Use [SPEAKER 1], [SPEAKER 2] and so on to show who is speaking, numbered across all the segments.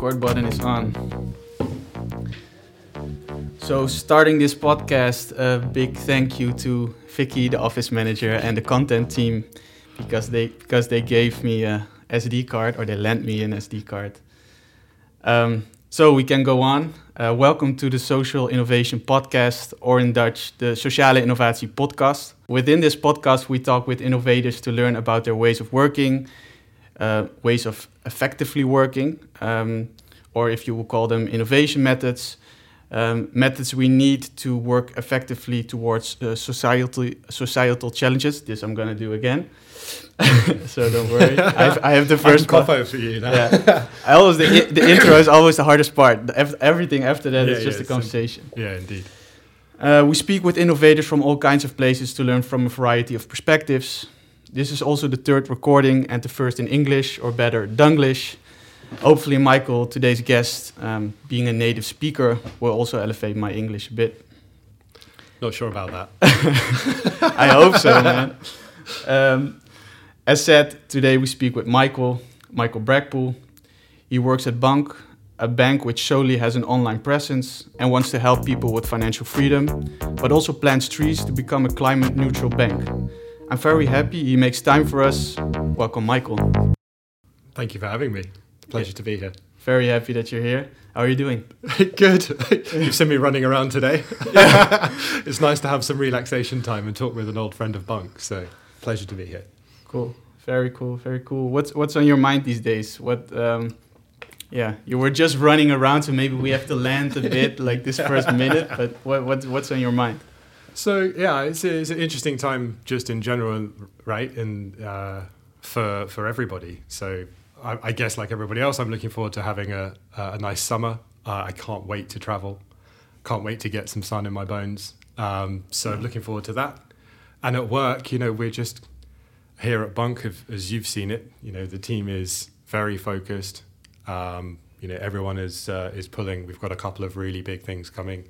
[SPEAKER 1] Record button is on. So, starting this podcast, a big thank you to Vicky, the office manager, and the content team, because they because they gave me a SD card or they lent me an SD card. Um, so we can go on. Uh, welcome to the Social Innovation Podcast, or in Dutch, the Sociale Innovatie Podcast. Within this podcast, we talk with innovators to learn about their ways of working, uh, ways of effectively working, um, or if you will call them innovation methods, um, methods we need to work effectively towards uh, societal societal challenges. This I'm gonna do again, so don't worry. I have, I have the first
[SPEAKER 2] cough over for you. Now.
[SPEAKER 1] Yeah, I always the, the intro is always the hardest part. The, everything after that
[SPEAKER 2] Yeah,
[SPEAKER 1] is just
[SPEAKER 2] yeah,
[SPEAKER 1] a conversation.
[SPEAKER 2] yeah, indeed.
[SPEAKER 1] Uh, we speak with innovators from all kinds of places to learn from a variety of perspectives. This is also the third recording and the first in English, or better, Dunglish. Hopefully, Michael, today's guest, um, being a native speaker, will also elevate my English a bit.
[SPEAKER 2] Not sure about that.
[SPEAKER 1] I hope so, man. Um, as said, today we speak with Michael, Michael Brackpool. He works at bunq, a bank which solely has an online presence and wants to help people with financial freedom, but also plants trees to become a climate neutral bank. I'm very happy he makes time for us. Welcome, Michael.
[SPEAKER 2] Thank you for having me. Pleasure to be here.
[SPEAKER 1] Very happy that you're here. How are you doing?
[SPEAKER 2] Good. You've seen me running around today. it's nice to have some relaxation time and talk with an old friend of bunq. So, pleasure to be here.
[SPEAKER 1] Cool. Very cool. Very cool. What's what's on your mind these days? What um yeah, you were just running around, so maybe we have to land a bit like this first minute. But what what what's on your mind?
[SPEAKER 2] So, yeah, it's, a, it's an interesting time just in general, right? And uh, for for everybody. So, I, I guess like everybody else, I'm looking forward to having a a nice summer. Uh, I can't wait to travel. Can't wait to get some sun in my bones. Um, so, I'm looking forward to that. And at work, you know, we're just here at bunq, as you've seen it. You know, the team is very focused. Um, you know, everyone is uh, is pulling. We've got a couple of really big things coming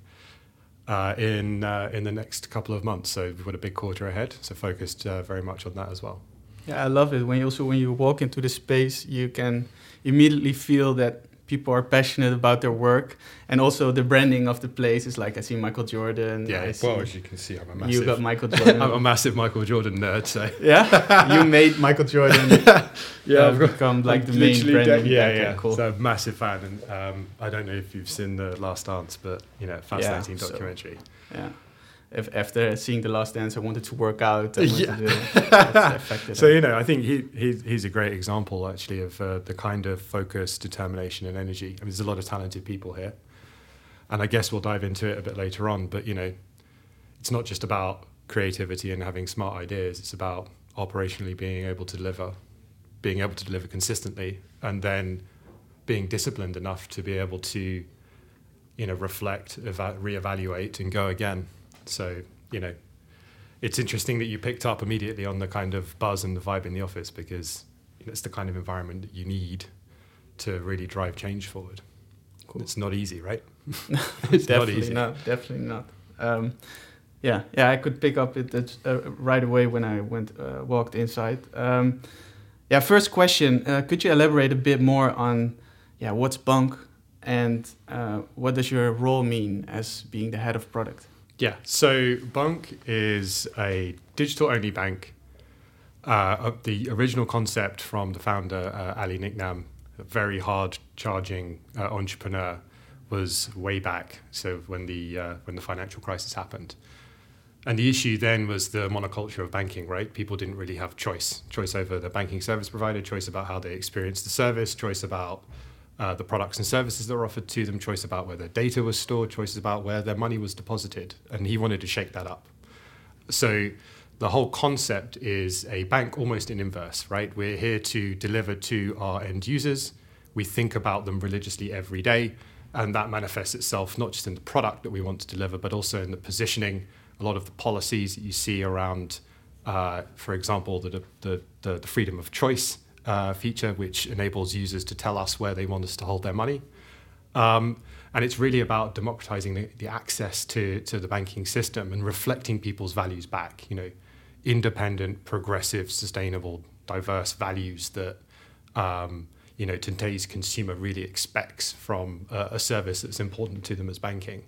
[SPEAKER 2] uh, in uh, in the next couple of months. So we've got a big quarter ahead. So focused uh, very much on that as well.
[SPEAKER 1] Yeah, I love it. When you also when you walk into the space, you can immediately feel that people are passionate about their work, and also the branding of the place is like I see Michael Jordan. I see
[SPEAKER 2] well, as you can see, I'm a massive.
[SPEAKER 1] you got Michael Jordan.
[SPEAKER 2] I'm a massive Michael Jordan nerd. So
[SPEAKER 1] yeah, you made Michael Jordan.
[SPEAKER 2] Yeah,
[SPEAKER 1] uh,
[SPEAKER 2] I've got-
[SPEAKER 1] become like the
[SPEAKER 2] I'm
[SPEAKER 1] main
[SPEAKER 2] literally
[SPEAKER 1] branding.
[SPEAKER 2] yeah,
[SPEAKER 1] Okay,
[SPEAKER 2] yeah.
[SPEAKER 1] cool.
[SPEAKER 2] So a massive fan, and um, I don't know if you've seen the Last Dance, but you know, fascinating
[SPEAKER 1] so-
[SPEAKER 2] documentary.
[SPEAKER 1] Yeah. If after seeing the last dance, I wanted to work out.
[SPEAKER 2] Yeah.
[SPEAKER 1] to
[SPEAKER 2] So you know, I think he, he he's a great example actually of uh, the kind of focus, determination, and energy. I mean, there's a lot of talented people here, and I guess we'll dive into it a bit later on. But you know, it's not just about creativity and having smart ideas. It's about operationally being able to deliver, being able to deliver consistently, and then being disciplined enough to be able to, you know, reflect, eva- reevaluate, and go again. So you know, it's interesting that you picked up immediately on the kind of buzz and the vibe in the office because it's the kind of environment that you need to really drive change forward.
[SPEAKER 1] Cool.
[SPEAKER 2] It's not easy, right? it's not
[SPEAKER 1] definitely
[SPEAKER 2] easy.
[SPEAKER 1] not. Definitely not. Um, yeah, yeah, I could pick up it it, uh, right away when I went uh, walked inside. Um, yeah, first question: uh, Could you elaborate a bit more on, yeah, what's bunq, and uh, what does your role mean as being the head of product?
[SPEAKER 2] Yeah. So bunq is a digital-only bank. Uh, the original concept from the founder uh, Ali Niknam, a very hard-charging uh, entrepreneur, was way back. So when the uh, when the financial crisis happened, and the issue then was the monoculture of banking. Right, people didn't really have choice, choice over the banking service provider, choice about how they experienced the service, choice about uh, the products and services that were offered to them, choice about where their data was stored, choices about where their money was deposited, and he wanted to shake that up. So the whole concept is a bank almost in inverse, right? We're here to deliver to our end users. We think about them religiously every day, and that manifests itself not just in the product that we want to deliver, but also in the positioning. A lot of the policies that you see around, uh, for example, the, the, the, the freedom of choice uh, feature, which enables users to tell us where they want us to hold their money. Um, and it's really about democratizing the, the access to, to the banking system and reflecting people's values back. You know, independent, progressive, sustainable, diverse values that um, you know today's consumer really expects from a, a service that's important to them as banking.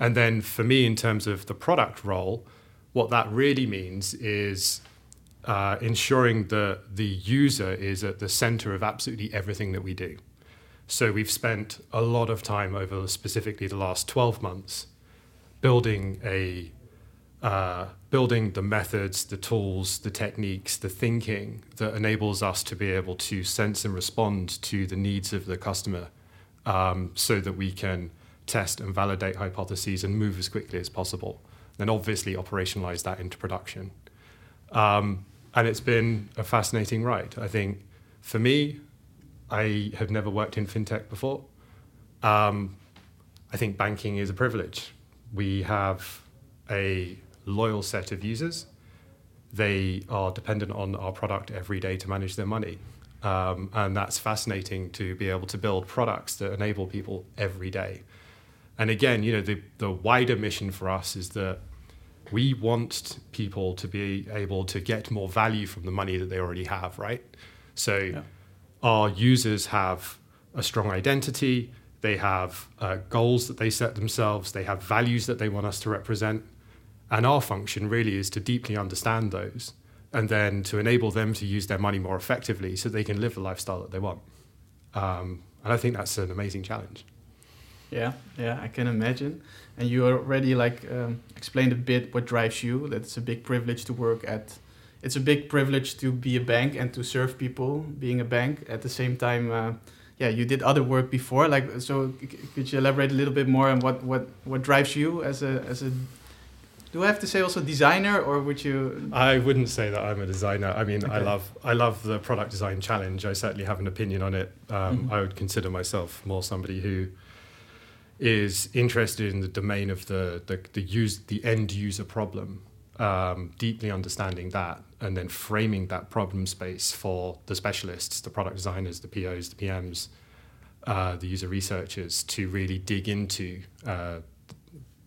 [SPEAKER 2] And then for me, in terms of the product role, what that really means is uh, ensuring that the user is at the center of absolutely everything that we do. So we've spent a lot of time over specifically the last 12 months building a uh, building the methods, the tools, the techniques, the thinking that enables us to be able to sense and respond to the needs of the customer um, so that we can test and validate hypotheses and move as quickly as possible. Then obviously operationalize that into production. Um, and it's been a fascinating ride. I think for me, I have never worked in fintech before. Um, I think banking is a privilege. We have a loyal set of users. They are dependent on our product every day to manage their money. Um, and that's fascinating to be able to build products that enable people every day. And again, you know, the, the wider mission for us is that we want people to be able to get more value from the money that they already have, right? So yeah. our users have a strong identity, they have uh, goals that they set themselves, they have values that they want us to represent. And our function really is to deeply understand those and then to enable them to use their money more effectively so they can live the lifestyle that they want. Um, and I think that's an amazing challenge.
[SPEAKER 1] Yeah, yeah, I can imagine. And you already like um, explained a bit what drives you. That it's a big privilege to work at. It's a big privilege to be a bank and to serve people being a bank. At the same time, uh, yeah, you did other work before. Like, so could you elaborate a little bit more on what what what drives you as a as a do I have to say also designer, or would you?
[SPEAKER 2] I wouldn't say that I'm a designer. I mean, okay. I love I love the product design challenge. I certainly have an opinion on it. Um, mm-hmm. I would consider myself more somebody who is interested in the domain of the the, the use the end user problem, um, deeply understanding that, and then framing that problem space for the specialists, the product designers, the POs, the PMs, uh, the user researchers to really dig into uh,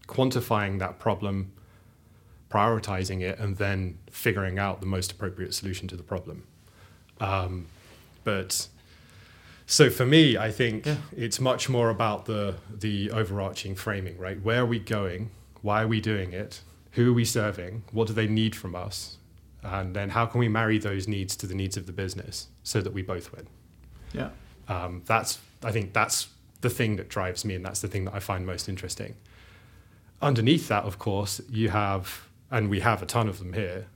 [SPEAKER 2] quantifying that problem prioritizing it, and then figuring out the most appropriate solution to the problem. Um, but so for me, I think yeah. it's much more about the the overarching framing, right? Where are we going? Why are we doing it? Who are we serving? What do they need from us? And then how can we marry those needs to the needs of the business so that we both win?
[SPEAKER 1] Yeah.
[SPEAKER 2] Um, that's I think that's the thing that drives me, and that's the thing that I find most interesting. Underneath that, of course, you have and we have a ton of them here,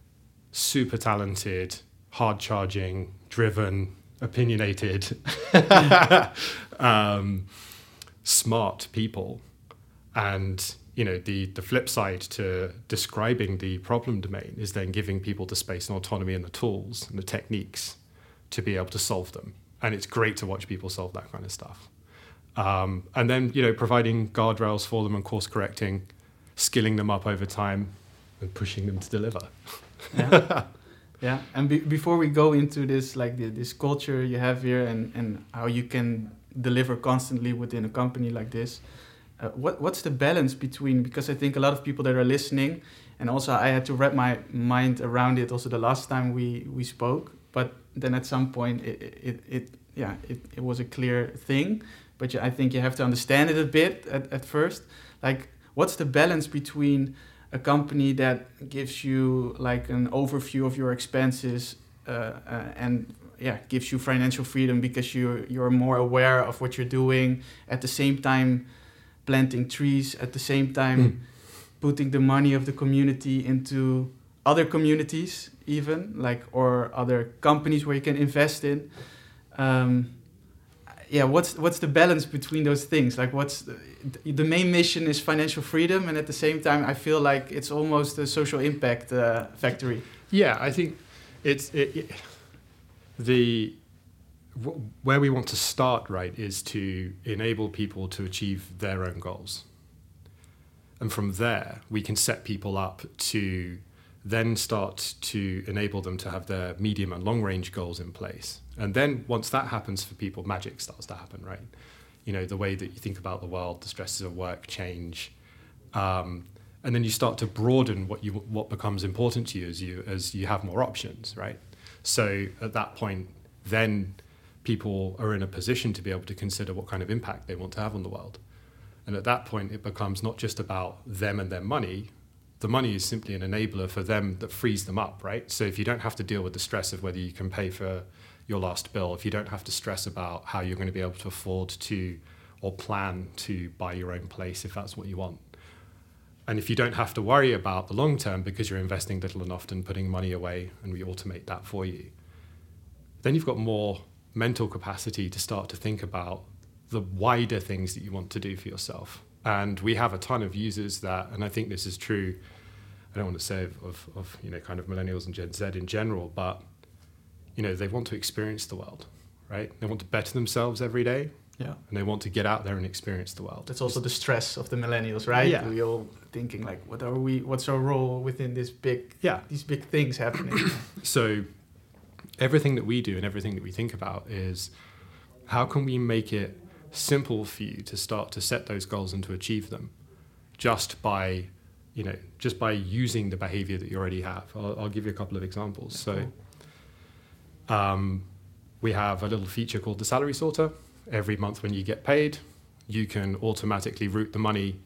[SPEAKER 2] super talented, hard charging, driven, opinionated, um, smart people. And you know the the flip side to describing the problem domain is then giving people the space and autonomy and the tools and the techniques to be able to solve them. And it's great to watch people solve that kind of stuff. Um, and then you know providing guardrails for them and course correcting, skilling them up over time, and pushing them to deliver.
[SPEAKER 1] yeah. yeah. And be before we go into this, like the, this culture you have here and, and how you can deliver constantly within a company like this, uh, what, what's the balance between, because I think a lot of people that are listening, and also I had to wrap my mind around it also the last time we, we spoke, but then at some point it, it, it yeah, it, it was a clear thing, but I think you have to understand it a bit at, at first. Like, what's the balance between a company that gives you like an overview of your expenses uh, uh, and yeah gives you financial freedom because you you're more aware of what you're doing at the same time planting trees at the same time mm. putting the money of the community into other communities even like or other companies where you can invest in um, yeah what's what's the balance between those things? Like what's the, the, main mission is financial freedom and at the same time i feel like it's almost a social impact uh, factory.
[SPEAKER 2] Yeah i think it's it, it, the where we want to start right is to enable people to achieve their own goals. And from there we can set people up to then start to enable them to have their medium and long range goals in place. And then once that happens for people, magic starts to happen, right? You know, the way that you think about the world, the stresses of work change. Um, and then you start to broaden what you what becomes important to you as you as you have more options, right? So at that point, then people are in a position to be able to consider what kind of impact they want to have on the world. And at that point, it becomes not just about them and their money. The money is simply an enabler for them that frees them up, right? So if you don't have to deal with the stress of whether you can pay for your last bill, if you don't have to stress about how you're going to be able to afford to or plan to buy your own place if that's what you want. And if you don't have to worry about the long term because you're investing little and often putting money away and we automate that for you, then you've got more mental capacity to start to think about the wider things that you want to do for yourself. And we have a ton of users that, and I think this is true. I don't want to say of, of, of you know kind of millennials and Gen Z in general, but you know they want to experience the world, right? They want to better themselves every day,
[SPEAKER 1] Yeah.
[SPEAKER 2] and they want to get out there and experience the world.
[SPEAKER 1] That's also the stress of the millennials, right?
[SPEAKER 2] Yeah.
[SPEAKER 1] We all thinking like, what are we? What's our role within this big,
[SPEAKER 2] Yeah.
[SPEAKER 1] these big things happening?
[SPEAKER 2] So everything that we do and everything that we think about is how can we make it simple for you to start to set those goals and to achieve them just by you know just by using the behavior that you already have. I'll, I'll give you a couple of examples. So um, we have a little feature called the salary sorter. Every month when you get paid you can automatically route the money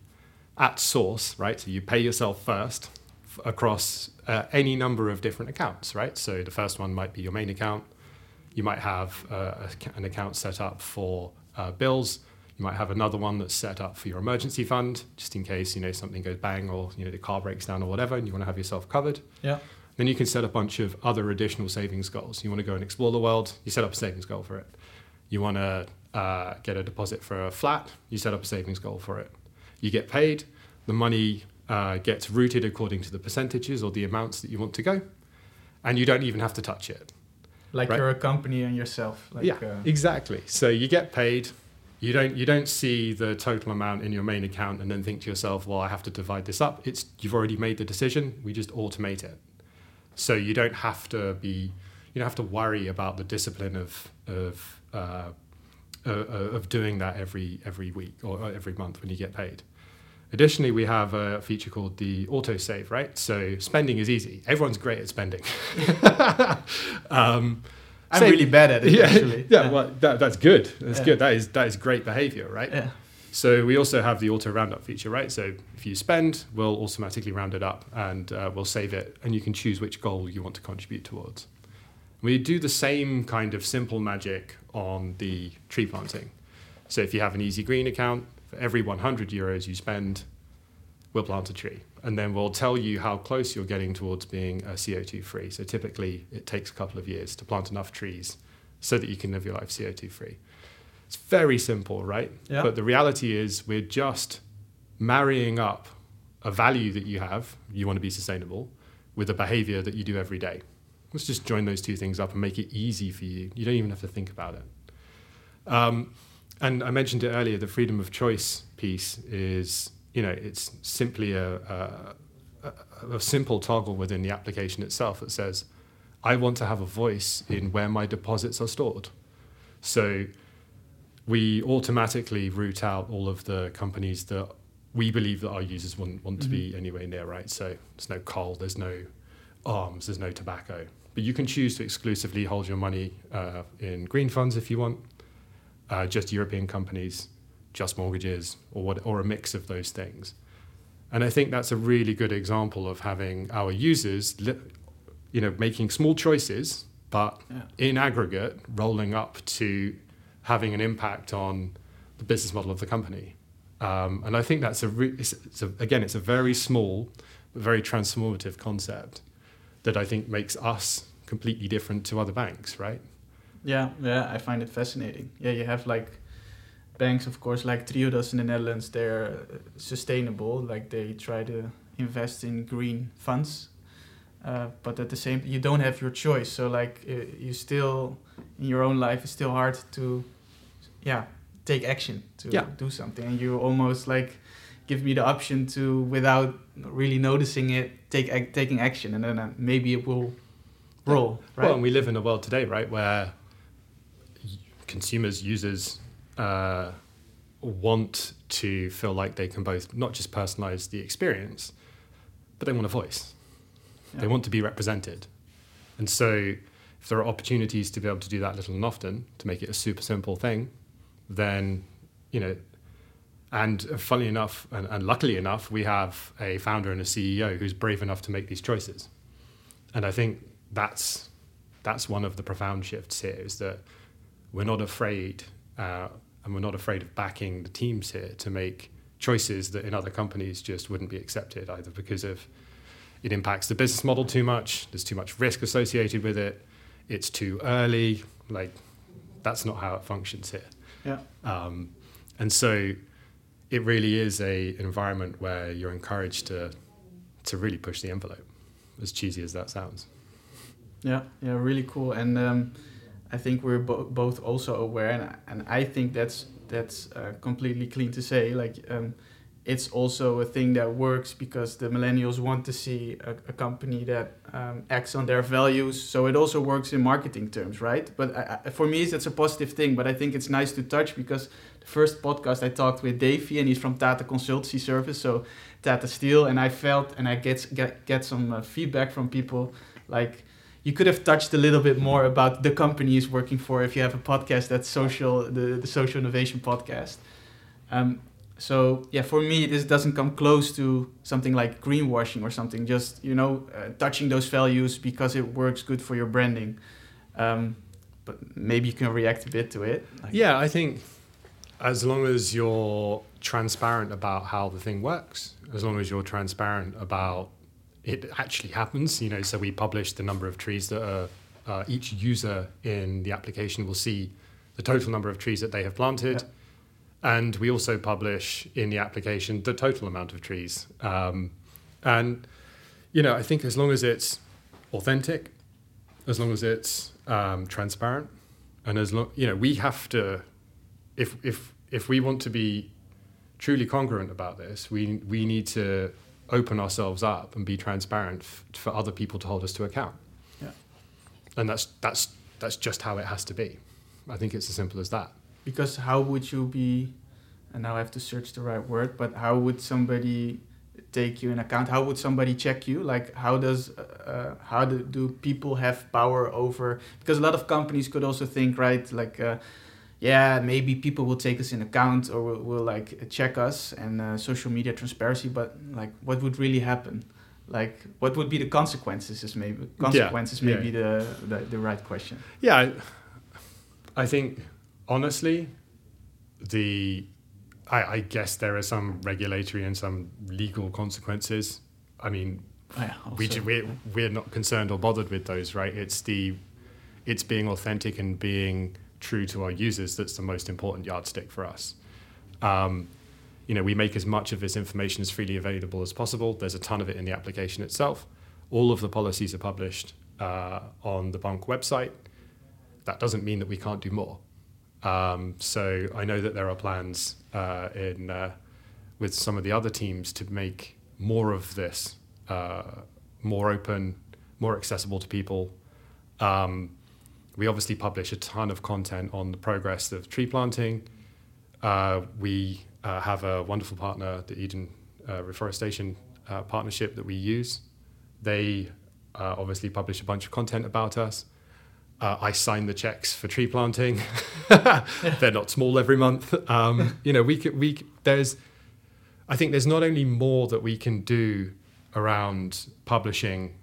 [SPEAKER 2] at source right? So you pay yourself first f- across uh, any number of different accounts right? So the first one might be your main account. You might have uh, a an account set up for uh, bills. You might have another one that's set up for your emergency fund, just in case you know something goes bang or you know the car breaks down or whatever, and you want to have yourself covered.
[SPEAKER 1] yeah.
[SPEAKER 2] Then you can set a bunch of other additional savings goals. You want to go and explore the world, you set up a savings goal for it. You want to uh, get a deposit for a flat, you set up a savings goal for it. You get paid, the money uh, gets routed according to the percentages or the amounts that you want to go, and you don't even have to touch it.
[SPEAKER 1] Like
[SPEAKER 2] Right.
[SPEAKER 1] you're a company and yourself. Like,
[SPEAKER 2] yeah,
[SPEAKER 1] uh,
[SPEAKER 2] exactly. So you get paid. You don't you don't see the total amount in your main account and then think to yourself, well, I have to divide this up. It's you've already made the decision. We just automate it. So you don't have to be you don't have to worry about the discipline of of uh, uh, of doing that every every week or every month when you get paid. Additionally, we have a feature called the auto save, right? So spending is easy. Everyone's great at spending. um,
[SPEAKER 1] I'm
[SPEAKER 2] save-
[SPEAKER 1] really bad at it,
[SPEAKER 2] yeah,
[SPEAKER 1] actually.
[SPEAKER 2] yeah, well, that, that's good. That's
[SPEAKER 1] Yeah.
[SPEAKER 2] good. That is that is great behavior, right?
[SPEAKER 1] yeah.
[SPEAKER 2] So we also have the auto roundup feature, right? So if you spend, we'll automatically round it up and uh, we'll save it, and you can choose which goal you want to contribute towards. We do the same kind of simple magic on the tree planting. So if you have an Easy Green account, for every 100 euros you spend, we'll plant a tree. And then we'll tell you how close you're getting towards being uh, CO2 free. So typically it takes a couple of years to plant enough trees so that you can live your life CO2 free. It's very simple, right?
[SPEAKER 1] Yeah.
[SPEAKER 2] But the reality is we're just marrying up a value that you have, you want to be sustainable, with a behavior that you do every day. Let's just join those two things up and make it easy for you. You don't even have to think about it. Um, and I mentioned it earlier, the freedom of choice piece is, you know, it's simply a, a, a, simple toggle within the application itself that says, I want to have a voice in where my deposits are stored. So we automatically route out all of the companies that we believe that our users wouldn't want to be anywhere near, right? So there's no coal, there's no arms, there's no tobacco. But you can choose to exclusively hold your money uh, in green funds if you want, uh, just European companies, just mortgages, or what, or a mix of those things. And I think that's a really good example of having our users, li- you know, making small choices, but
[SPEAKER 1] Yeah.
[SPEAKER 2] in aggregate, rolling up to having an impact on the business model of the company. Um, and I think that's a, re- it's, it's a again, it's a very small but very transformative concept that I think makes us completely different to other banks, right?
[SPEAKER 1] Yeah, yeah, I find it fascinating. Yeah, you have like banks, of course, like Triodos in the Netherlands. They're uh, sustainable, like they try to invest in green funds, uh, but at the same, you don't have your choice. So like uh, you still in your own life, it's still hard to, yeah, take action to
[SPEAKER 2] Yeah.
[SPEAKER 1] do something, and you almost like give me the option to without really noticing it, take ac- taking action, and then uh, maybe it will roll. Right?
[SPEAKER 2] Well, and we live in a world today, right, where consumers, users uh, want to feel like they can both not just personalize the experience, but they want a voice. They want to be represented. And so if there are opportunities to be able to do that little and often to make it a super simple thing, then you know. And funnily enough, and, and luckily enough, we have a founder and a CEO who's brave enough to make these choices. And I think that's that's one of the profound shifts here is that we're not afraid, uh, and we're not afraid of backing the teams here to make choices that in other companies just wouldn't be accepted, either because of it impacts the business model too much, there's too much risk associated with it, it's too early. Like, that's not how it functions here.
[SPEAKER 1] Yeah.
[SPEAKER 2] Um, and so it really is a an environment where you're encouraged to to really push the envelope, as cheesy as that sounds.
[SPEAKER 1] Yeah, yeah, really cool. And um, I think we're bo- both also aware, and, and I think that's that's uh, completely clean to say. Like, um, it's also a thing that works because the millennials want to see a, a company that um, acts on their values. So it also works in marketing terms, right? But I, I, for me, that's a positive thing. But I think it's nice to touch because the first podcast I talked with Davey, and he's from Tata Consultancy Service, so Tata Steel, and I felt and I get get get some uh, feedback from people like you could have touched a little bit more about the company he's working for if you have a podcast that's social the, the social innovation podcast. Um, so yeah for me this doesn't come close to something like greenwashing or something just you know uh, touching those values because it works good for your branding. Um, but maybe you can react a bit to it
[SPEAKER 2] like yeah i think as long as you're transparent about how the thing works as long as you're transparent about it actually happens. You know, so we publish the number of trees that are, uh, each user in the application will see the total number of trees that they have planted. And we also publish in the application the total amount of trees. Um, and, you know, I think as long as it's authentic, as long as it's um, transparent, and as long, you know, we have to, if, if, if we want to be truly congruent about this, we, we need to open ourselves up and be transparent f- for other people to hold us to account.
[SPEAKER 1] Yeah.
[SPEAKER 2] And that's that's that's just how it has to be. I think it's as simple as that.
[SPEAKER 1] Because how would you be and now I have to search the right word, but how would somebody take you in account? How would somebody check you? Like how does uh, uh how do, do people have power over because a lot of companies could also think right like uh, yeah, maybe people will take us in account or will, will like check us and uh, social media transparency, but like what would really happen? Like what would be the consequences is maybe consequences yeah, maybe yeah. The, the, the right question.
[SPEAKER 2] Yeah, I, I think honestly, the I, I guess there are some regulatory and some legal consequences. I mean, yeah, we we're, we're not concerned or bothered with those, right? It's the it's being authentic and being true to our users that's the most important yardstick for us. Um, you know, we make as much of this information as freely available as possible. There's a ton of it in the application itself. All of the policies are published uh, on the bunq website. That doesn't mean that we can't do more. Um, so I know that there are plans uh, in uh, with some of the other teams to make more of this uh, more open, more accessible to people. Um, we obviously publish a ton of content on the progress of tree planting. Uh, we uh, have a wonderful partner, the Eden uh, Reforestation uh, Partnership, that we use. They uh, obviously publish a bunch of content about us. Uh, I sign the checks for tree planting. They're not small every month. Um, you know, we could, we there's, I think there's not only more that we can do around publishing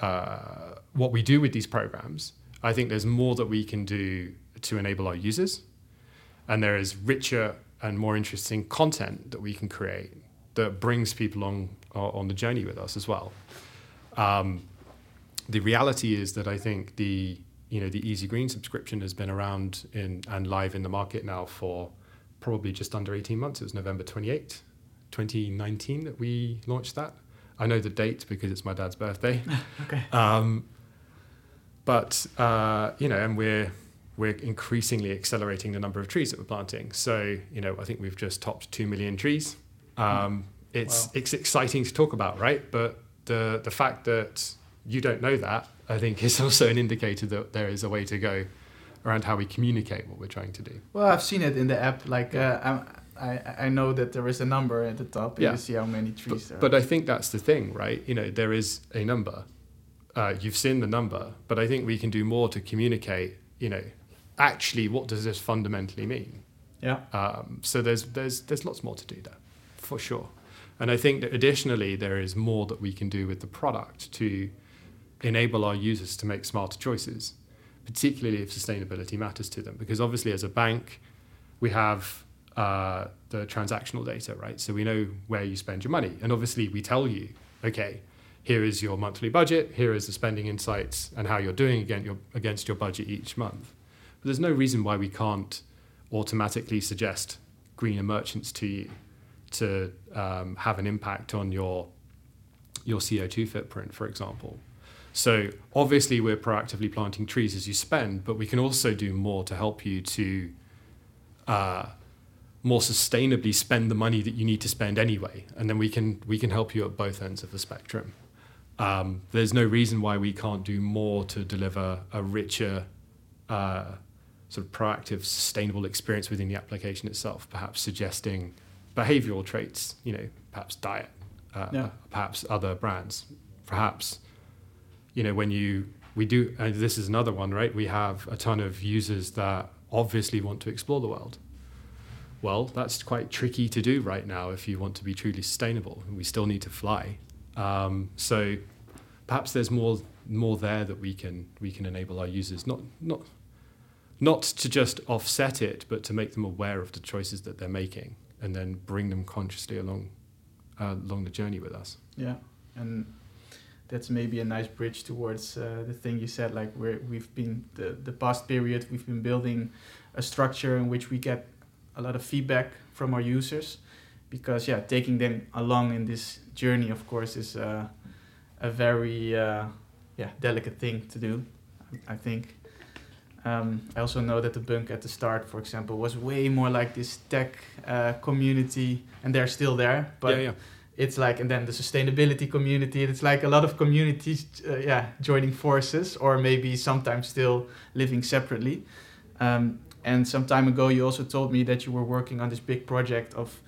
[SPEAKER 2] what we do with these programs, I think there's more that we can do to enable our users. And there is richer and more interesting content that we can create that brings people on, on the journey with us as well. Um, the reality is that I think the you know the Easy Green subscription has been around in and live in the market now for probably just under 18 months. It was November 28, 2019 that we launched that. I know the date because it's my dad's birthday.
[SPEAKER 1] okay.
[SPEAKER 2] Um, but uh, you know, and we're we're increasingly accelerating the number of trees that we're planting. So you know, I think we've just topped two million trees. Um, it's wow. it's exciting to talk about, right? But the the fact that you don't know that, I think, is also an indicator that there is a way to go around how we communicate what we're trying to do.
[SPEAKER 1] Well, I've seen it in the app. Like uh, i I know that there is a number at the top. And yeah. You see how many trees
[SPEAKER 2] but, there. But I think that's the thing, right? You know, there is a number uh, you've seen the number, but I think we can do more to communicate. You know, actually, what does this fundamentally mean?
[SPEAKER 1] Yeah.
[SPEAKER 2] Um, so there's there's there's lots more to do there, for sure. And I think that additionally, there is more that we can do with the product to enable our users to make smarter choices, particularly if sustainability matters to them. Because obviously, as a bank, we have uh, the transactional data, right? So we know where you spend your money. And obviously, we tell you, okay, here is your monthly budget, here is the spending insights, and how you're doing against your, against your budget each month. But there's no reason why we can't automatically suggest greener merchants to you to um, have an impact on your your CO2 footprint, for example. So obviously we're proactively planting trees as you spend, but we can also do more to help you to uh, more sustainably spend the money that you need to spend anyway, and then we can we can help you at both ends of the spectrum. Um, there's no reason why we can't do more to deliver a richer, uh, sort of proactive, sustainable experience within the application itself. Perhaps suggesting behavioral traits, you know, perhaps diet, uh,
[SPEAKER 1] Yeah.
[SPEAKER 2] perhaps other brands, perhaps, you know, when you we do, and this is another one, right? We have a ton of users that obviously want to explore the world. Well, that's quite tricky to do right now if you want to be truly sustainable. We still need to fly. Um, so perhaps there's more more there that we can we can enable our users not not not to just offset it, but to make them aware of the choices that they're making, and then bring them consciously along uh, along the journey with us.
[SPEAKER 1] Yeah, and that's maybe a nice bridge towards uh, the thing you said. Like we're we've been the the past period we've been building a structure in which we get a lot of feedback from our users, because yeah, taking them along in this journey, of course, is uh, a very uh, yeah delicate thing to do. I think. Um, I also know that the bunq at the start, for example, was way more like this tech uh, community, and they're still there. But
[SPEAKER 2] yeah, yeah.
[SPEAKER 1] it's like and then the sustainability community it's like a lot of communities uh, yeah joining forces or maybe sometimes still living separately um, and some time ago you also told me that you were working on this big project of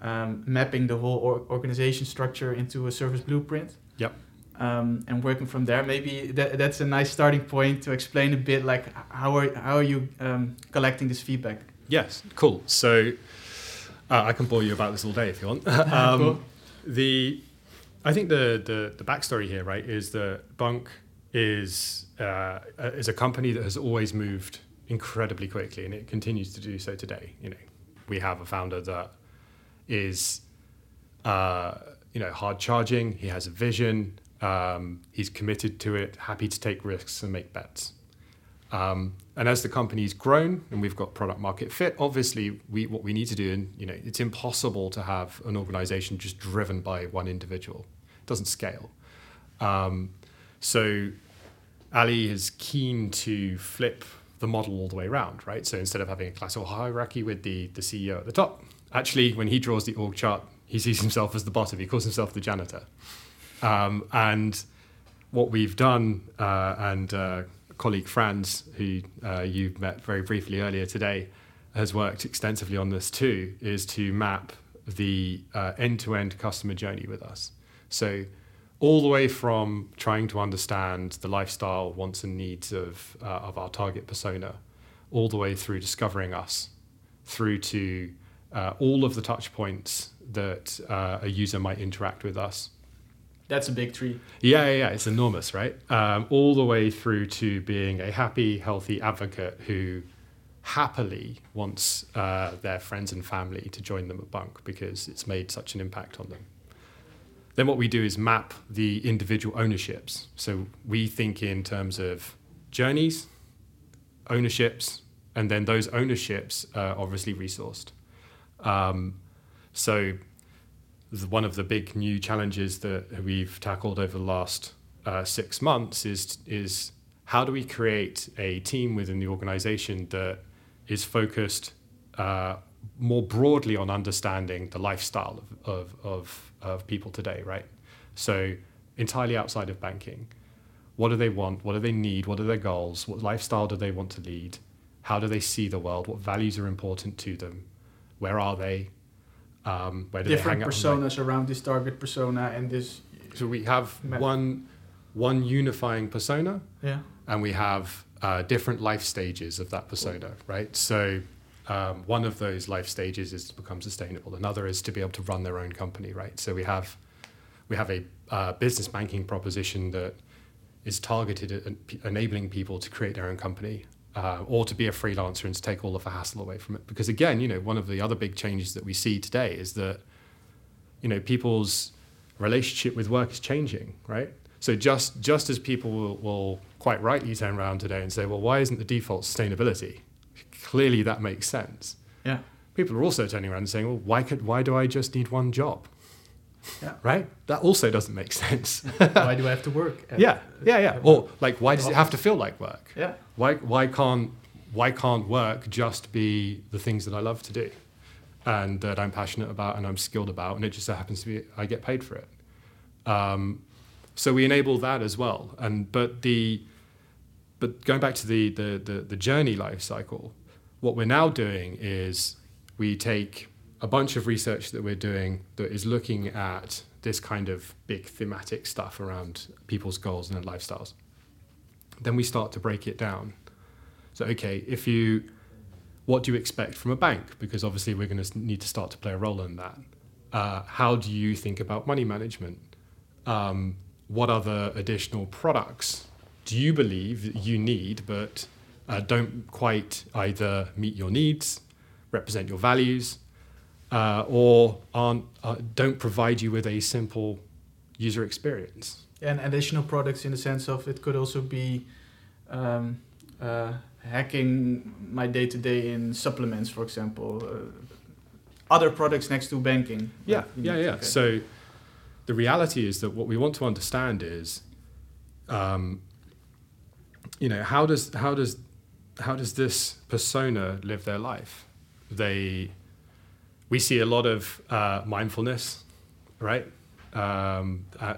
[SPEAKER 1] um, mapping the whole or- organization structure into a service blueprint
[SPEAKER 2] Yep.
[SPEAKER 1] um, and working from there maybe that, that's a nice starting point to explain a bit like how are, how are you um, collecting this feedback
[SPEAKER 2] Yes, cool. So uh, I can bore you about this all day if you want. um,
[SPEAKER 1] Cool.
[SPEAKER 2] The I think the, the the backstory here, right, is that bunq is uh, is a company that has always moved incredibly quickly, and it continues to do so today. You know, we have a founder that is uh, you know hard charging. He has a vision. Um, he's committed to it. Happy to take risks and make bets. Um, and as the company's grown and we've got product market fit, obviously we what we need to do, and you know, it's impossible to have an organization just driven by one individual. It doesn't scale. Um, so Ali is keen to flip the model all the way around, right? So instead of having a classical hierarchy with the, the CEO at the top, actually when he draws the org chart, he sees himself as the bottom. He calls himself the janitor. Um, and what we've done, uh, and uh, colleague Franz, who uh, you met very briefly earlier today, has worked extensively on this too, is to map the uh, end-to-end customer journey with us. So all the way from trying to understand the lifestyle, wants and needs of uh, of our target persona, all the way through discovering us, through to uh, all of the touch points that uh, a user might interact with us
[SPEAKER 1] that's a big tree
[SPEAKER 2] yeah, yeah, yeah, it's enormous, right? Um, all the way through to being a happy, healthy advocate who happily wants uh, their friends and family to join them at bunq because it's made such an impact on them. Then what we do is map the individual ownerships. So we think in terms of journeys, ownerships, and then those ownerships are obviously resourced. Um, so one of the big new challenges that we've tackled over the last uh, six months is is how do we create a team within the organization that is focused uh, more broadly on understanding the lifestyle of, of, of, of people today, right? So entirely outside of banking. What do they want? What do they need? What are their goals? What lifestyle do they want to lead? How do they see the world? What values are important to them? Where are they? Um, where do
[SPEAKER 1] different
[SPEAKER 2] they hang out?
[SPEAKER 1] personas around this target persona and this
[SPEAKER 2] so we have one one unifying persona,
[SPEAKER 1] Yeah.
[SPEAKER 2] and we have uh, different life stages of that persona, right? So um, one of those life stages is to become sustainable. Another is to be able to run their own company, right? So we have we have a uh, business banking proposition that is targeted at enabling people to create their own company uh, or to be a freelancer and to take all of the hassle away from it. Because again, you know, one of the other big changes that we see today is that you know people's relationship with work is changing, right? So just just as people will, will quite rightly turn around today and say, well, why isn't the default sustainability? Clearly, that makes sense.
[SPEAKER 1] Yeah.
[SPEAKER 2] People are also turning around and saying, well, why could why do I just need one job?
[SPEAKER 1] Yeah.
[SPEAKER 2] Right. That also doesn't make sense.
[SPEAKER 1] Why do I have to work? at-
[SPEAKER 2] yeah. Yeah. Yeah. Or like, why does it have to feel like work?
[SPEAKER 1] yeah.
[SPEAKER 2] Why why can't why can't work just be the things that I love to do and that I'm passionate about and I'm skilled about and it just so happens to be I get paid for it. Um, so we enable that as well. And but the but going back to the the the, the journey life cycle, what we're now doing is we take a bunch of research that we're doing that is looking at this kind of big thematic stuff around people's goals and their lifestyles. Then we start to break it down. So, okay, if you, what do you expect from a bank? Because obviously we're going to need to start to play a role in that. Uh, how do you think about money management? Um, what other additional products do you believe you need but uh, don't quite either meet your needs, represent your values, uh, or aren't, uh, don't provide you with a simple user experience?
[SPEAKER 1] And additional products in the sense of it could also be um, uh, hacking my day to day in supplements, for example. Uh, other products next to banking.
[SPEAKER 2] Yeah, yeah, yeah.
[SPEAKER 1] okay.
[SPEAKER 2] So the reality is that what we want to understand is, um, you know, how does how does how does this persona live their life? They, we see a lot of uh, mindfulness, right? Um, uh,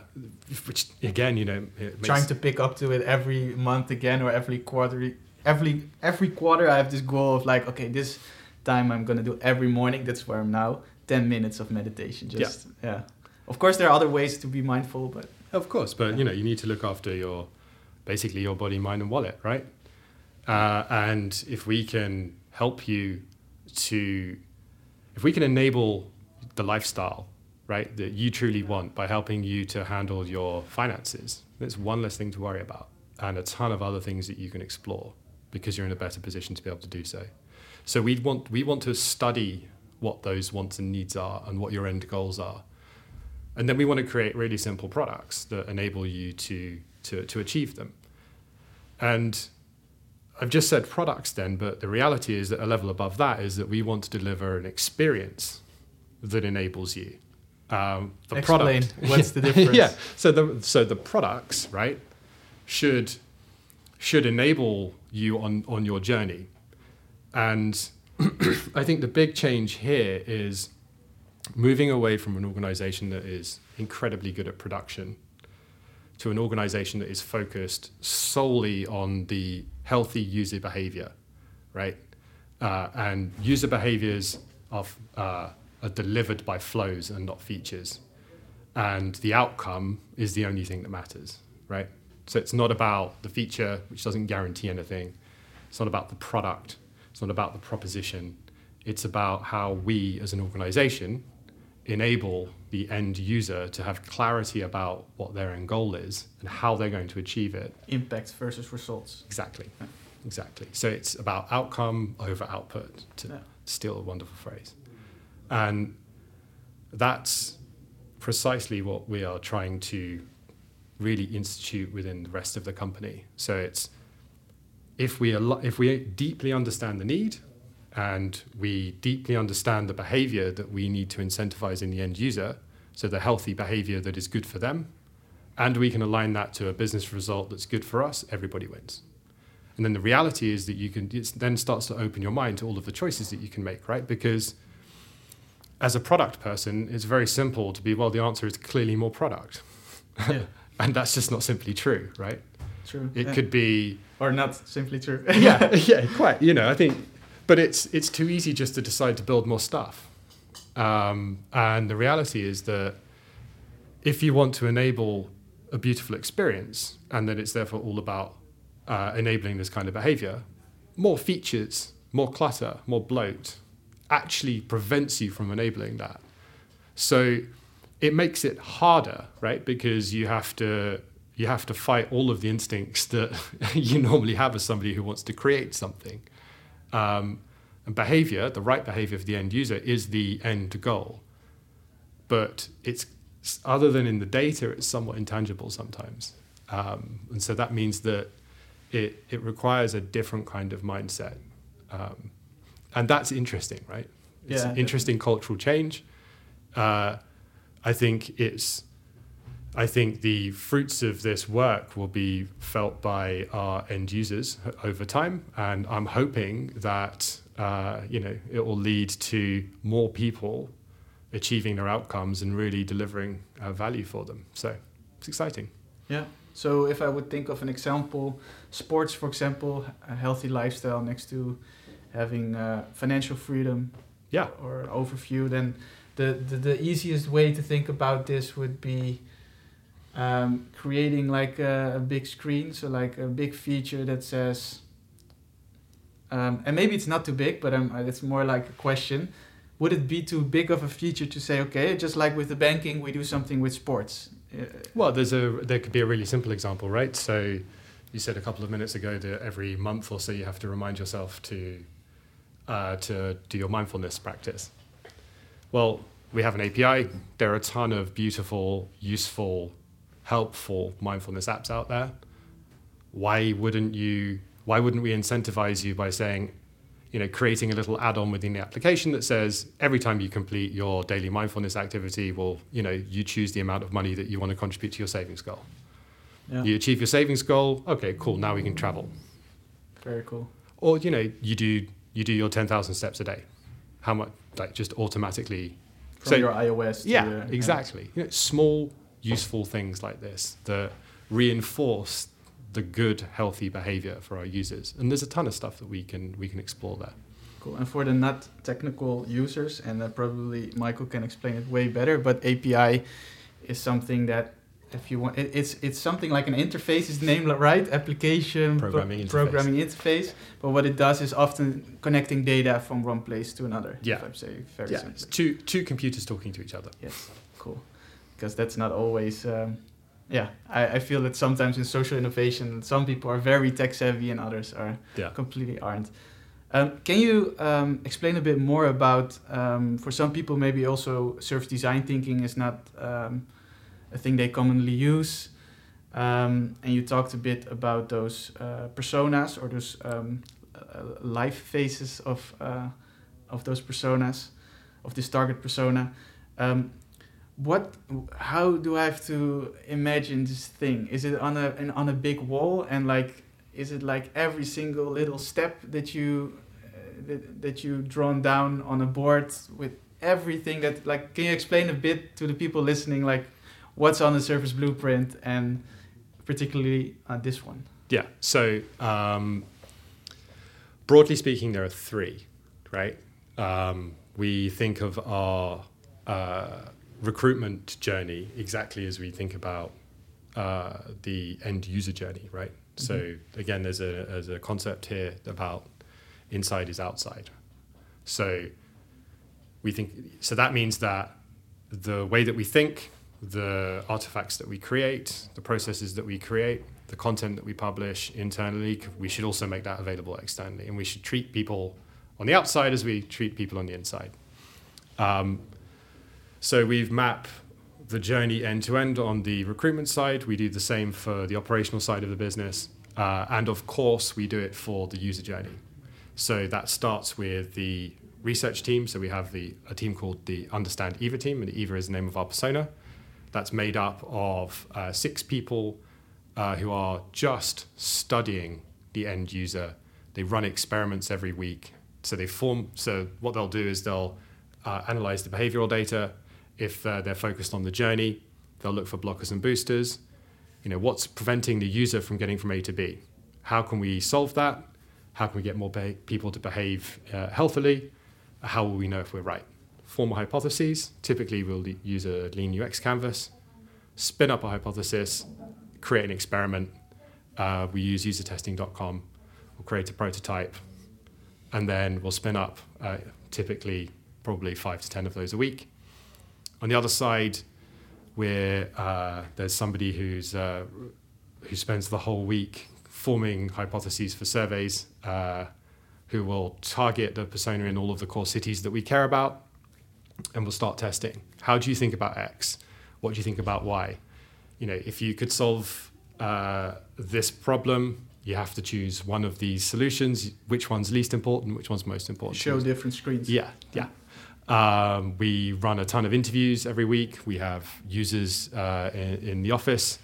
[SPEAKER 2] which again, you know,
[SPEAKER 1] trying to pick up to it every month again or every quarter. Every every quarter, I have this goal of like, okay, this time I'm gonna do every morning. That's where I'm now. Ten minutes of meditation. Just yeah. Of course, there are other ways to be mindful, but
[SPEAKER 2] Of course, but you know, you need to look after your basically your body, mind, and wallet, right? Uh, and if we can help you to, if we can enable the lifestyle, right, that you truly want by helping you to handle your finances, that's one less thing to worry about, and a ton of other things that you can explore because you're in a better position to be able to do so. So we want we want to study what those wants and needs are and what your end goals are and then we want to create really simple products that enable you to to to achieve them and i've just said products then but the reality is that a level above that is that we want to deliver an experience that enables you. Um, the
[SPEAKER 1] explain.
[SPEAKER 2] product.
[SPEAKER 1] What's the difference.
[SPEAKER 2] yeah. So the so the products right should should enable you on on your journey. And i think the big change here is moving away from an organization that is incredibly good at production to an organization that is focused solely on the healthy user behavior, right? Uh, and user behaviors are, uh, are delivered by flows and not features. And the outcome is the only thing that matters, right? So it's not about the feature, which doesn't guarantee anything. It's not about the product. It's not about the proposition. It's about how we as an organization enable the end user to have clarity about what their end goal is and how they're going to achieve it.
[SPEAKER 1] Impact versus results.
[SPEAKER 2] Exactly. Exactly. So it's about outcome over output, to
[SPEAKER 1] Yeah.
[SPEAKER 2] steal a wonderful phrase. And that's precisely what we are trying to really institute within the rest of the company. So it's if we al- if we deeply understand the need and we deeply understand the behavior that we need to incentivize in the end user, so the healthy behavior that is good for them, and we can align that to a business result that's good for us, everybody wins. And then the reality is that you can it then starts to open your mind to all of the choices that you can make, right? Because as a product person, it's very simple to be, well, the answer is clearly more product.
[SPEAKER 1] Yeah.
[SPEAKER 2] and that's just not simply true, right?
[SPEAKER 1] True.
[SPEAKER 2] It
[SPEAKER 1] yeah.
[SPEAKER 2] could be
[SPEAKER 1] or not simply true.
[SPEAKER 2] yeah, yeah, quite. You know, I think, but it's it's too easy just to decide to build more stuff. Um, and the reality is that if you want to enable a beautiful experience and that it's therefore all about uh, enabling this kind of behavior, more features, more clutter, more bloat actually prevents you from enabling that. So it makes it harder, right? Because you have to you have to fight all of the instincts that you normally have as somebody who wants to create something. Um, and behavior, the right behavior for the end user, is the end goal. But it's other than in the data, it's somewhat intangible sometimes. Um, and so that means that it, it requires a different kind of mindset. Um, and that's interesting, right? It's
[SPEAKER 1] Yeah,
[SPEAKER 2] interesting cultural change. Uh, I think it's I think the fruits of this work will be felt by our end users over time, and I'm hoping that uh, you know it will lead to more people achieving their outcomes and really delivering uh, value for them. So it's exciting.
[SPEAKER 1] Yeah. So if I would think of an example, sports, for example, a healthy lifestyle next to having uh, financial freedom
[SPEAKER 2] Yeah,
[SPEAKER 1] or overview, then the, the, the easiest way to think about this would be um, creating like a, a big screen, so like a big feature that says, um, and maybe it's not too big, but um, it's more like a question. Would it be too big of a feature to say, okay, just like with the banking, we do something with sports? Uh,
[SPEAKER 2] Well, there's a there could be a really simple example, right? So you said a couple of minutes ago that every month or so you have to remind yourself to uh, to do your mindfulness practice. Well, we have an API. There are a ton of beautiful, useful, helpful mindfulness apps out there. Why wouldn't you? Why wouldn't we incentivize you by saying, you know, creating a little add-on within the application that says every time you complete your daily mindfulness activity, well, you know, you choose the amount of money that you want to contribute to your savings goal.
[SPEAKER 1] yeah.
[SPEAKER 2] You achieve your savings goal. Okay, cool. Now we can travel.
[SPEAKER 1] Very cool.
[SPEAKER 2] Or you know, you do you do your ten thousand steps a day. How much? Like just automatically.
[SPEAKER 1] From
[SPEAKER 2] So-
[SPEAKER 1] your iOS. To
[SPEAKER 2] Yeah,
[SPEAKER 1] your,
[SPEAKER 2] exactly. You know, small, useful things like this that reinforce the good, healthy behavior for our users. And there's a ton of stuff that we can we can explore there.
[SPEAKER 1] Cool. And for the not technical users, and uh, probably Michael can explain it way better, but API is something that if you want, it, it's it's something like an interface is the name right? Application pro-
[SPEAKER 2] Programming interface.
[SPEAKER 1] programming interface. But what it does is often connecting data from one place to another.
[SPEAKER 2] Yeah.
[SPEAKER 1] If I'm saying very
[SPEAKER 2] yeah,
[SPEAKER 1] simply.
[SPEAKER 2] it's two two computers talking to each other.
[SPEAKER 1] Yes, cool. Because that's not always. Um, yeah, I, I feel that sometimes in social innovation, some people are very tech savvy and others are
[SPEAKER 2] Yeah.
[SPEAKER 1] completely aren't. Um, can you um, explain a bit more about, um, for some people, maybe also service design thinking is not um, a thing they commonly use. Um, and you talked a bit about those uh, personas or those um, uh, life phases of, uh, of those personas, of this target persona. What how do i have to imagine this thing is it on a an, on a big wall and like is it like every single little step that you uh, that, that you drawn down on a board with everything that like can you explain a bit to the people listening like what's on the surface blueprint and particularly on this one
[SPEAKER 2] Yeah. So um, broadly speaking, there are three, right? Um, we think of our uh, recruitment journey exactly as we think about uh, the end user journey, right? So again, there's a there's a concept here about inside is outside. So we think so that means that the way that we think, the artifacts that we create, the processes that we create, the content that we publish internally, we should also make that available externally, and we should treat people on the outside as we treat people on the inside. Um, so we've mapped the journey end to end on the recruitment side. We do the same for the operational side of the business. Uh, and of course, we do it for the user journey. So that starts with the research team. So we have the, a team called the Understand Eva team, and Eva is the name of our persona. That's made up of uh, six people uh, who are just studying the end user. They run experiments every week. So they form. So what they'll do is they'll uh, analyze the behavioral data. If uh, they're focused on the journey, they'll look for blockers and boosters. You know, what's preventing the user from getting from A to B? How can we solve that? How can we get more beha- people to behave uh, healthily? How will we know if we're right? Form a hypotheses. Typically, we'll use a lean UX canvas. spin up a hypothesis, create an experiment. Uh, we use usertesting.com. We'll create a prototype, and then we'll spin up uh, typically probably five to ten of those a week. On the other side, where uh, there's somebody who's uh, who spends the whole week forming hypotheses for surveys, uh, who will target the persona in all of the core cities that we care about, and we'll start testing. How do you think about X? What do you think about Y? You know, if you could solve uh, this problem, you have to choose one of these solutions. Which one's least important? Which one's most important?
[SPEAKER 1] Show different screens.
[SPEAKER 2] Yeah, yeah. Um, we run a ton of interviews every week. We have users uh, in, in, the office,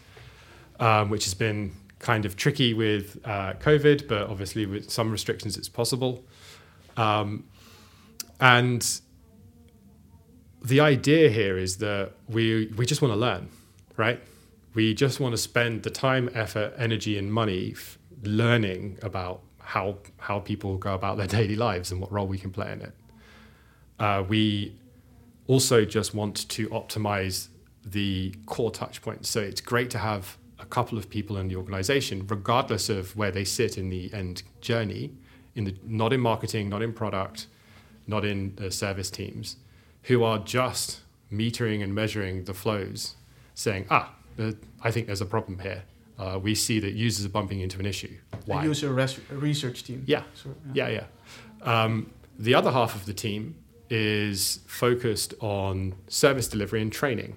[SPEAKER 2] um, which has been kind of tricky with uh, COVID, but obviously with some restrictions, it's possible. Um, and the idea here is that we we just want to learn, right? We just want to spend the time, effort, energy, and money f- learning about how how people go about their daily lives and what role we can play in it. Uh, we also just want to optimize the core touch points. So it's great to have a couple of people in the organization, regardless of where they sit in the end journey, in the not in marketing, not in product, not in the service teams, who are just metering and measuring the flows, saying, ah, I think there's a problem here. Uh, we see that users are bumping into an issue.
[SPEAKER 1] Why? A user res- research team.
[SPEAKER 2] Yeah, so, yeah, yeah. yeah. Um, the other half of the team is focused on service delivery and training.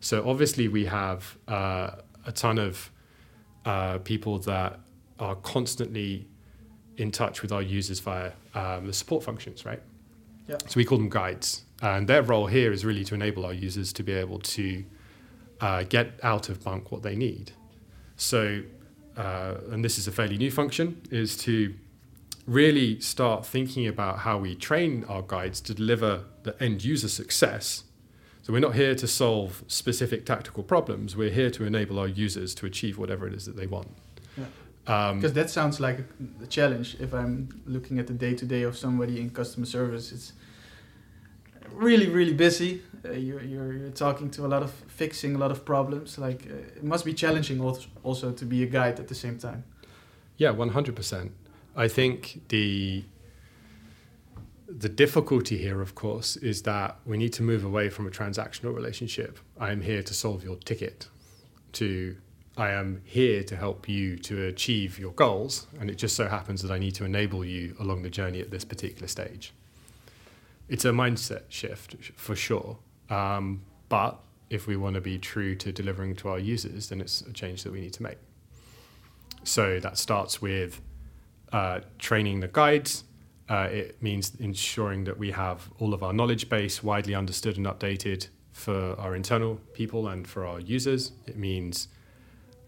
[SPEAKER 2] So obviously we have uh, a ton of uh, people that are constantly in touch with our users via um, the support functions, right?
[SPEAKER 1] Yeah.
[SPEAKER 2] So we call them guides, and their role here is really to enable our users to be able to uh, get out of bunq what they need. So, uh, and this is a fairly new function, is to really start thinking about how we train our guides to deliver the end user success. So we're not here to solve specific tactical problems. We're here to enable our users to achieve whatever it is that they want.
[SPEAKER 1] Because um, that sounds like a, challenge. If I'm looking at the day to day of somebody in customer service, it's really, really busy. Uh, you're, you're, you're, talking to a lot of fixing a lot of problems. Like uh, it must be challenging also to be a guide at the same time.
[SPEAKER 2] Yeah, 100%. I think the the difficulty here, of course, is that we need to move away from a transactional relationship. I am here to solve your ticket. To I am here to help you to achieve your goals, and it just so happens that I need to enable you along the journey at this particular stage. It's a mindset shift for sure, um, but if we want to be true to delivering to our users, then it's a change that we need to make. So that starts with uh, training the guides. Uh, it means ensuring that we have all of our knowledge base widely understood and updated for our internal people and for our users. It means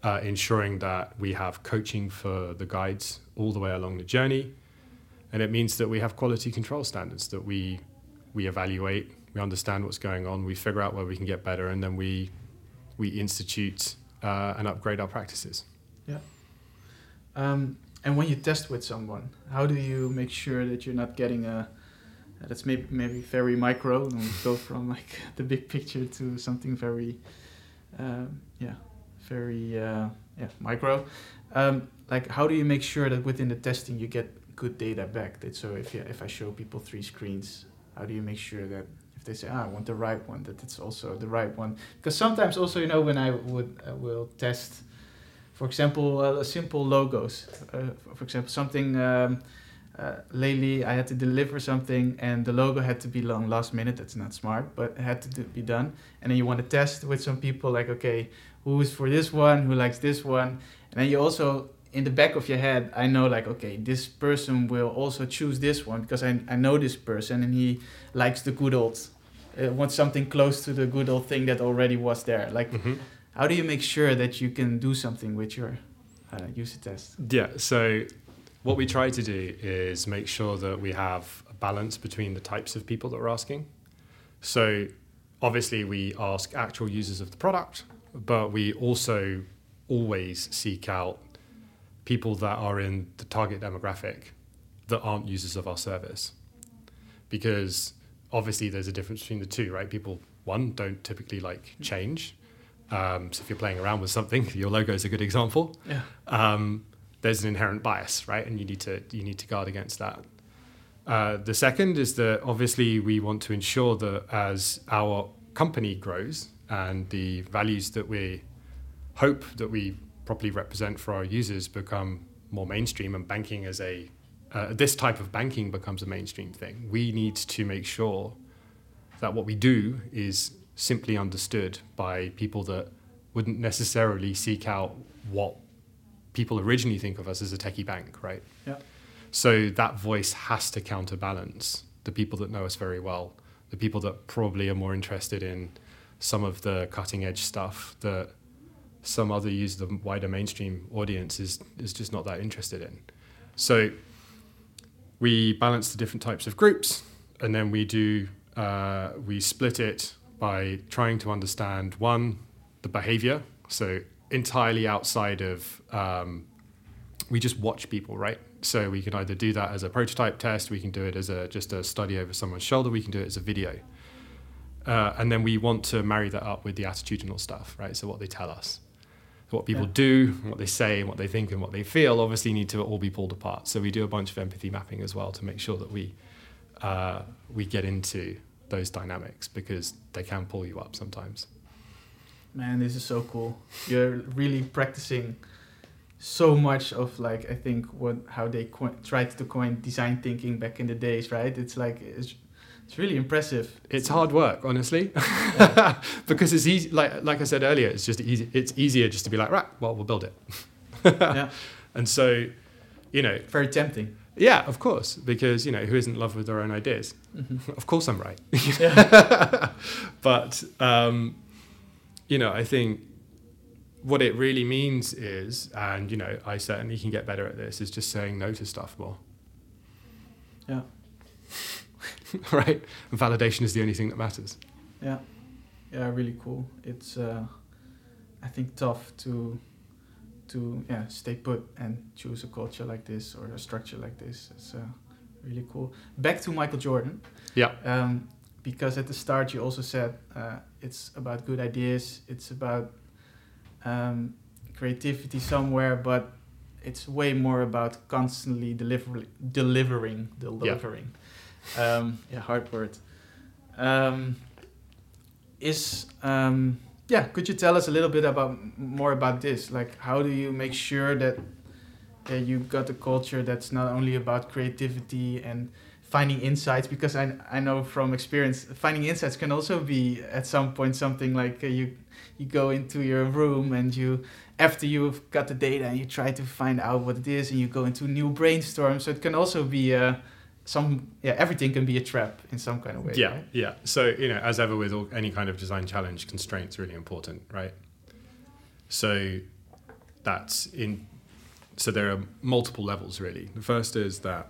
[SPEAKER 2] uh, ensuring that we have coaching for the guides all the way along the journey. And it means that we have quality control standards that we, we evaluate, we understand what's going on, we figure out where we can get better, and then we, we institute uh, and upgrade our practices.
[SPEAKER 1] Yeah. Um, and when you test with someone, how do you make sure that you're not getting a that's maybe maybe very micro and we go from like the big picture to something very uh, yeah very uh, yeah micro. Um, like how do you make sure that within the testing you get good data back? That so if you, if I show people three screens how do you make sure that if they say ah, I want the right one that it's also the right one? Because sometimes also you know when I would uh, will test for example, uh, simple logos. Uh, for example, something um, uh, lately I had to deliver something and the logo had to be long last minute. That's not smart, but it had to do, be done. And then you want to test with some people, like, okay, who's for this one? Who likes this one? And then you also in the back of your head, I know like, okay, this person will also choose this one because I, I know this person and he likes the good old, uh, wants something close to the good old thing that already was there. Like, mm-hmm how do you make sure that you can do something with your uh, user test?
[SPEAKER 2] Yeah, so what we try to do is make sure that we have a balance between the types of people that we're asking. So obviously, we ask actual users of the product, but we also always seek out people that are in the target demographic that aren't users of our service. Because obviously, there's a difference between the two, right? People, one, don't typically like change Um, so if you're playing around with something, your logo is a good example.
[SPEAKER 1] Yeah.
[SPEAKER 2] Um, there's an inherent bias, right? And you need to you need to guard against that. Uh, the second is that obviously we want to ensure that as our company grows and the values that we hope that we properly represent for our users become more mainstream and banking as a uh, this type of banking becomes a mainstream thing. We need to make sure that what we do is simply understood by people that wouldn't necessarily seek out what people originally think of us as a techie bank, right?
[SPEAKER 1] Yeah.
[SPEAKER 2] So that voice has to counterbalance the people that know us very well, the people that probably are more interested in some of the cutting edge stuff that some other use the wider mainstream audience is is just not that interested in. So we balance the different types of groups, and then we do uh, we split it by trying to understand one the behavior. So entirely outside of um, we just watch people, right? So we can either do that as a prototype test, we can do it as a just a study over someone's shoulder, we can do it as a video. Uh, and then we want to marry that up with the attitudinal stuff, right? So what they tell us, what people
[SPEAKER 1] Yeah.
[SPEAKER 2] do, what they say, what they think, and what they feel, obviously need to all be pulled apart. So we do a bunch of empathy mapping as well to make sure that we uh, we get into those dynamics because they can pull you up sometimes.
[SPEAKER 1] Man, this is so cool. You're really practicing so much of like I think what how they co- tried to coin design thinking back in the days, right? It's like it's, it's really impressive.
[SPEAKER 2] It's hard work, honestly, because it's easy. Like like I said earlier, it's just easy. It's easier just to be like, right, well, we'll build it.
[SPEAKER 1] yeah,
[SPEAKER 2] And so, you know,
[SPEAKER 1] very tempting.
[SPEAKER 2] Yeah, of course, because you know, who isn't in love with their own ideas?
[SPEAKER 1] Mhm.
[SPEAKER 2] Of course, I'm right.
[SPEAKER 1] Yeah.
[SPEAKER 2] but um, you know, I think what it really means is, and you know, I certainly can get better at this, is just saying no to stuff more.
[SPEAKER 1] Yeah.
[SPEAKER 2] right? And validation is the only thing that matters.
[SPEAKER 1] Yeah, yeah, really cool. It's uh, I think tough to to yeah stay put and choose a culture like this or a structure like this. It's uh, really cool. Back to Michael Jordan.
[SPEAKER 2] Yeah.
[SPEAKER 1] Um, because at the start you also said uh, it's about good ideas. It's about um, creativity somewhere, but it's way more about constantly deliver- delivering, delivering. Yeah. Um, yeah, hard word. Um, is um, yeah, could you tell us a little bit about more about this? Like, how do you make sure that uh, you've got a culture that's not only about creativity and finding insights? Because I I know from experience, finding insights can also be at some point something like uh, you you go into your room and you after you've got the data and you try to find out what it is and you go into new brainstorm. So it can also be uh, some yeah everything can be a trap in some kind of way.
[SPEAKER 2] Yeah,
[SPEAKER 1] right?
[SPEAKER 2] yeah. So you know, as ever with all, any kind of design challenge, constraints really important, right? So that's in. So there are multiple levels really. The first is that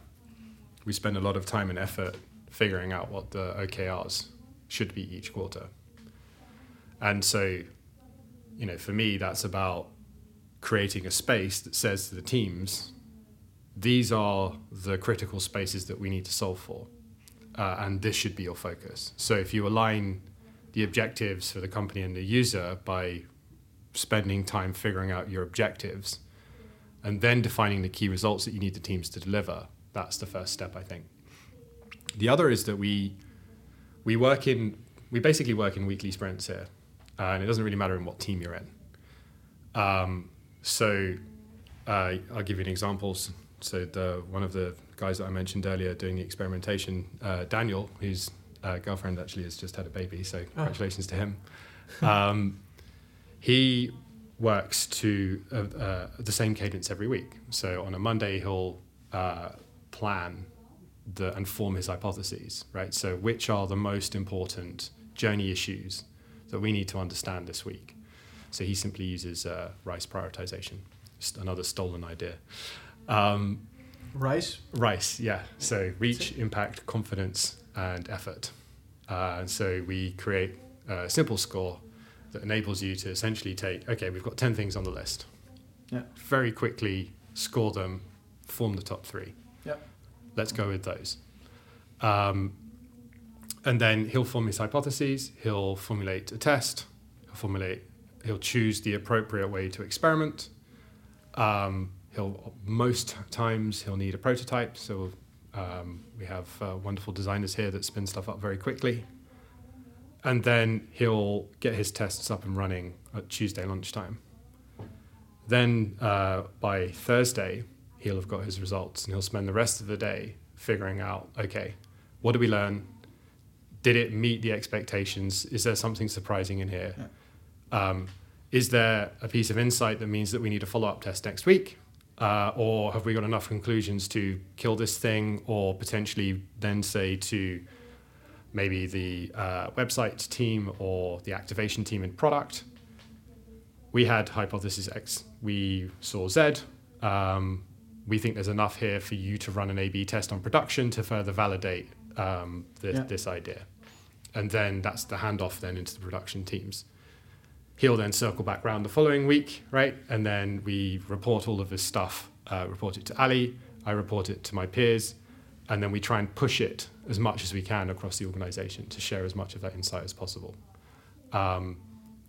[SPEAKER 2] we spend a lot of time and effort figuring out what the OKRs should be each quarter, and so, you know, for me, that's about creating a space that says to the teams, these are the critical spaces that we need to solve for uh, and this should be your focus. So if you align the objectives for the company and the user by spending time figuring out your objectives and then defining the key results that you need the teams to deliver, that's the first step, I think. The other is that we we work in we basically work in weekly sprints here, and it doesn't really matter in what team you're in. Um, so uh, I'll give you an example. So the one of the guys that I mentioned earlier doing the experimentation, uh, Daniel, whose uh, girlfriend actually has just had a baby, so congratulations to him. Um, he works to uh, uh, the same cadence every week. So on a Monday, he'll uh, plan the, and form his hypotheses, right? So which are the most important journey issues that we need to understand this week? So he simply uses uh, RICE prioritization, just another stolen idea. Um,
[SPEAKER 1] Rice.
[SPEAKER 2] RICE, yeah. So reach, impact, confidence, and effort. Uh, and so we create a simple score that enables you to essentially take, okay, we've got 10 things on the list.
[SPEAKER 1] Yeah.
[SPEAKER 2] Very quickly score them, form the top three.
[SPEAKER 1] Yeah.
[SPEAKER 2] Let's go with those. Um, and then he'll form his hypotheses, he'll formulate a test, he'll formulate he'll choose the appropriate way to experiment. Um, he'll most times he'll need a prototype. So um, we have uh, wonderful designers here that spin stuff up very quickly. And then he'll get his tests up and running at Tuesday lunchtime. Then uh, by Thursday, he'll have got his results and he'll spend the rest of the day figuring out okay, what did we learn? Did it meet the expectations? Is there something surprising in here?
[SPEAKER 1] Yeah.
[SPEAKER 2] Um, is there a piece of insight that means that we need a follow up test next week? Uh, or have we got enough conclusions to kill this thing or potentially then say to maybe the uh, website team or the activation team in product we had hypothesis x we saw z um, we think there's enough here for you to run an a-b test on production to further validate um, this,
[SPEAKER 1] Yeah.
[SPEAKER 2] this idea and then that's the handoff then into the production teams he'll then circle back round the following week, right? And then we report all of this stuff, uh, report it to Ali, I report it to my peers, and then we try and push it as much as we can across the organization to share as much of that insight as possible. Um,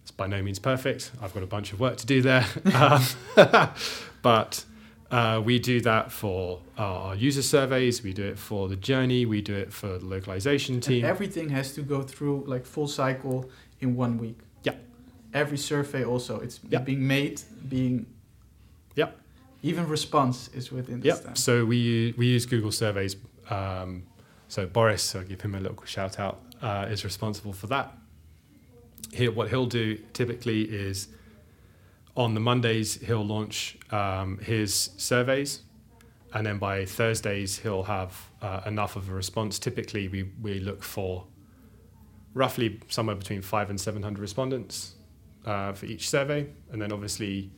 [SPEAKER 2] it's by no means perfect. I've got a bunch of work to do there. um, but uh, we do that for our user surveys, we do it for the journey, we do it for the localization
[SPEAKER 1] And
[SPEAKER 2] team.
[SPEAKER 1] everything has to go through like full cycle in one week.
[SPEAKER 2] Yeah.
[SPEAKER 1] Every survey also, it's
[SPEAKER 2] Yeah.
[SPEAKER 1] being made, being.
[SPEAKER 2] Yeah.
[SPEAKER 1] Even response is within this time.
[SPEAKER 2] So we we use Google Surveys. Um, so Boris, I'll give him a little shout out, uh, is responsible for that. Here, what he'll do typically is on the Mondays he'll launch um, his surveys, and then by Thursdays he'll have uh, enough of a response. Typically, we we look for roughly somewhere between five and seven hundred respondents uh, for each survey, and then obviously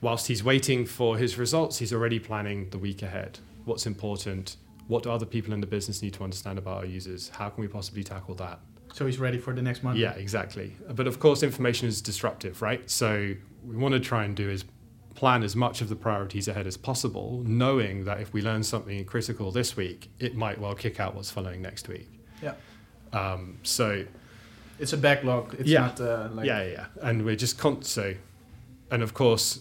[SPEAKER 2] whilst he's waiting for his results, he's already planning the week ahead. What's important? What do other people in the business need to understand about our users? How can we possibly tackle that?
[SPEAKER 1] So he's ready for the next month.
[SPEAKER 2] Yeah, exactly. But of course, information is disruptive, right? So we want to try and do is plan as much of the priorities ahead as possible, knowing that if we learn something critical this week, it might well kick out what's following next week.
[SPEAKER 1] Yeah.
[SPEAKER 2] Um, so
[SPEAKER 1] It's a backlog. It's
[SPEAKER 2] Yeah.
[SPEAKER 1] not uh, like.
[SPEAKER 2] yeah, yeah, yeah. And we're just con- so, and of course,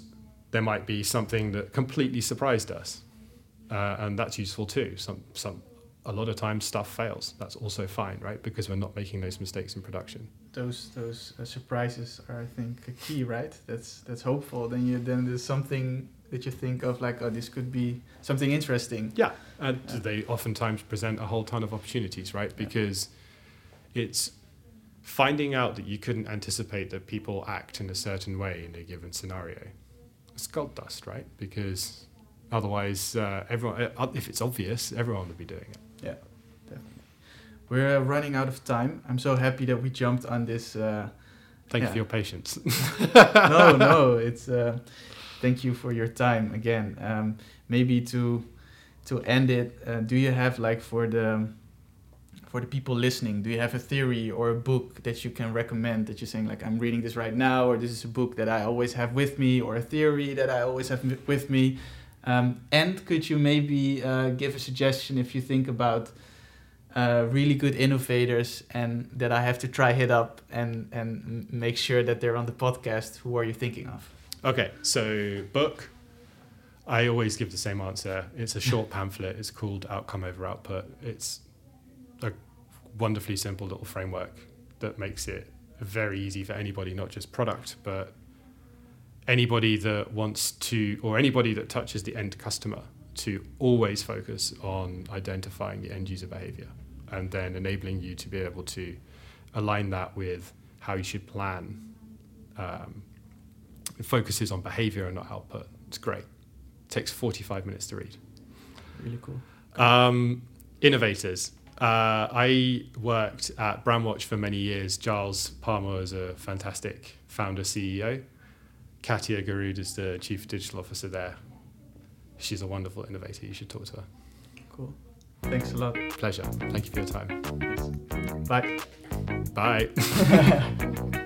[SPEAKER 2] there might be something that completely surprised us, uh, and that's useful too. Some, some, a lot of times stuff fails. That's also fine, right? Because we're not making those mistakes in production.
[SPEAKER 1] Those those uh, surprises are, I think, a key, right? That's that's hopeful. Then you then there's something that you think of like, oh, this could be something interesting.
[SPEAKER 2] Yeah, and
[SPEAKER 1] Yeah.
[SPEAKER 2] they oftentimes present a whole ton of opportunities, right? Because it's finding out that you couldn't anticipate that people act in a certain way in a given scenario. It's gold dust, right? Because otherwise, uh, everyone, uh, if it's obvious, everyone would be doing it.
[SPEAKER 1] Yeah, definitely. We're uh, running out of time. I'm so happy that we jumped on this. Uh,
[SPEAKER 2] Thank you for your patience.
[SPEAKER 1] no, no, it's. Uh, thank you for your time again. Um, maybe to to end it, uh, do you have like for the for the people listening, do you have a theory or a book that you can recommend that you're saying like I'm reading this right now, or this is a book that I always have with me, or a theory that I always have with me? Um, and could you maybe uh, give a suggestion if you think about uh, really good innovators and that I have to try hit up and and make sure that they're on the podcast? Who are you thinking of?
[SPEAKER 2] Okay, so book. I always give the same answer. It's a short pamphlet. It's called Outcome Over Output. It's wonderfully simple little framework that makes it very easy for anybody, not just product, but anybody that wants to, or anybody that touches the end customer, to always focus on identifying the end user behavior and then enabling you to be able to align that with how you should plan. Um, it focuses on behavior and not output. It's great. It takes 45 minutes to read.
[SPEAKER 1] Really cool.
[SPEAKER 2] Um, innovators. Uh, I worked at Brandwatch for many years. Giles Palmer is a fantastic founder CEO. Katia Garud is the chief digital officer there. She's a wonderful innovator. You should talk to her.
[SPEAKER 1] Cool. Thanks a lot.
[SPEAKER 2] Pleasure. Thank you for your time.
[SPEAKER 1] Bye.
[SPEAKER 2] Bye.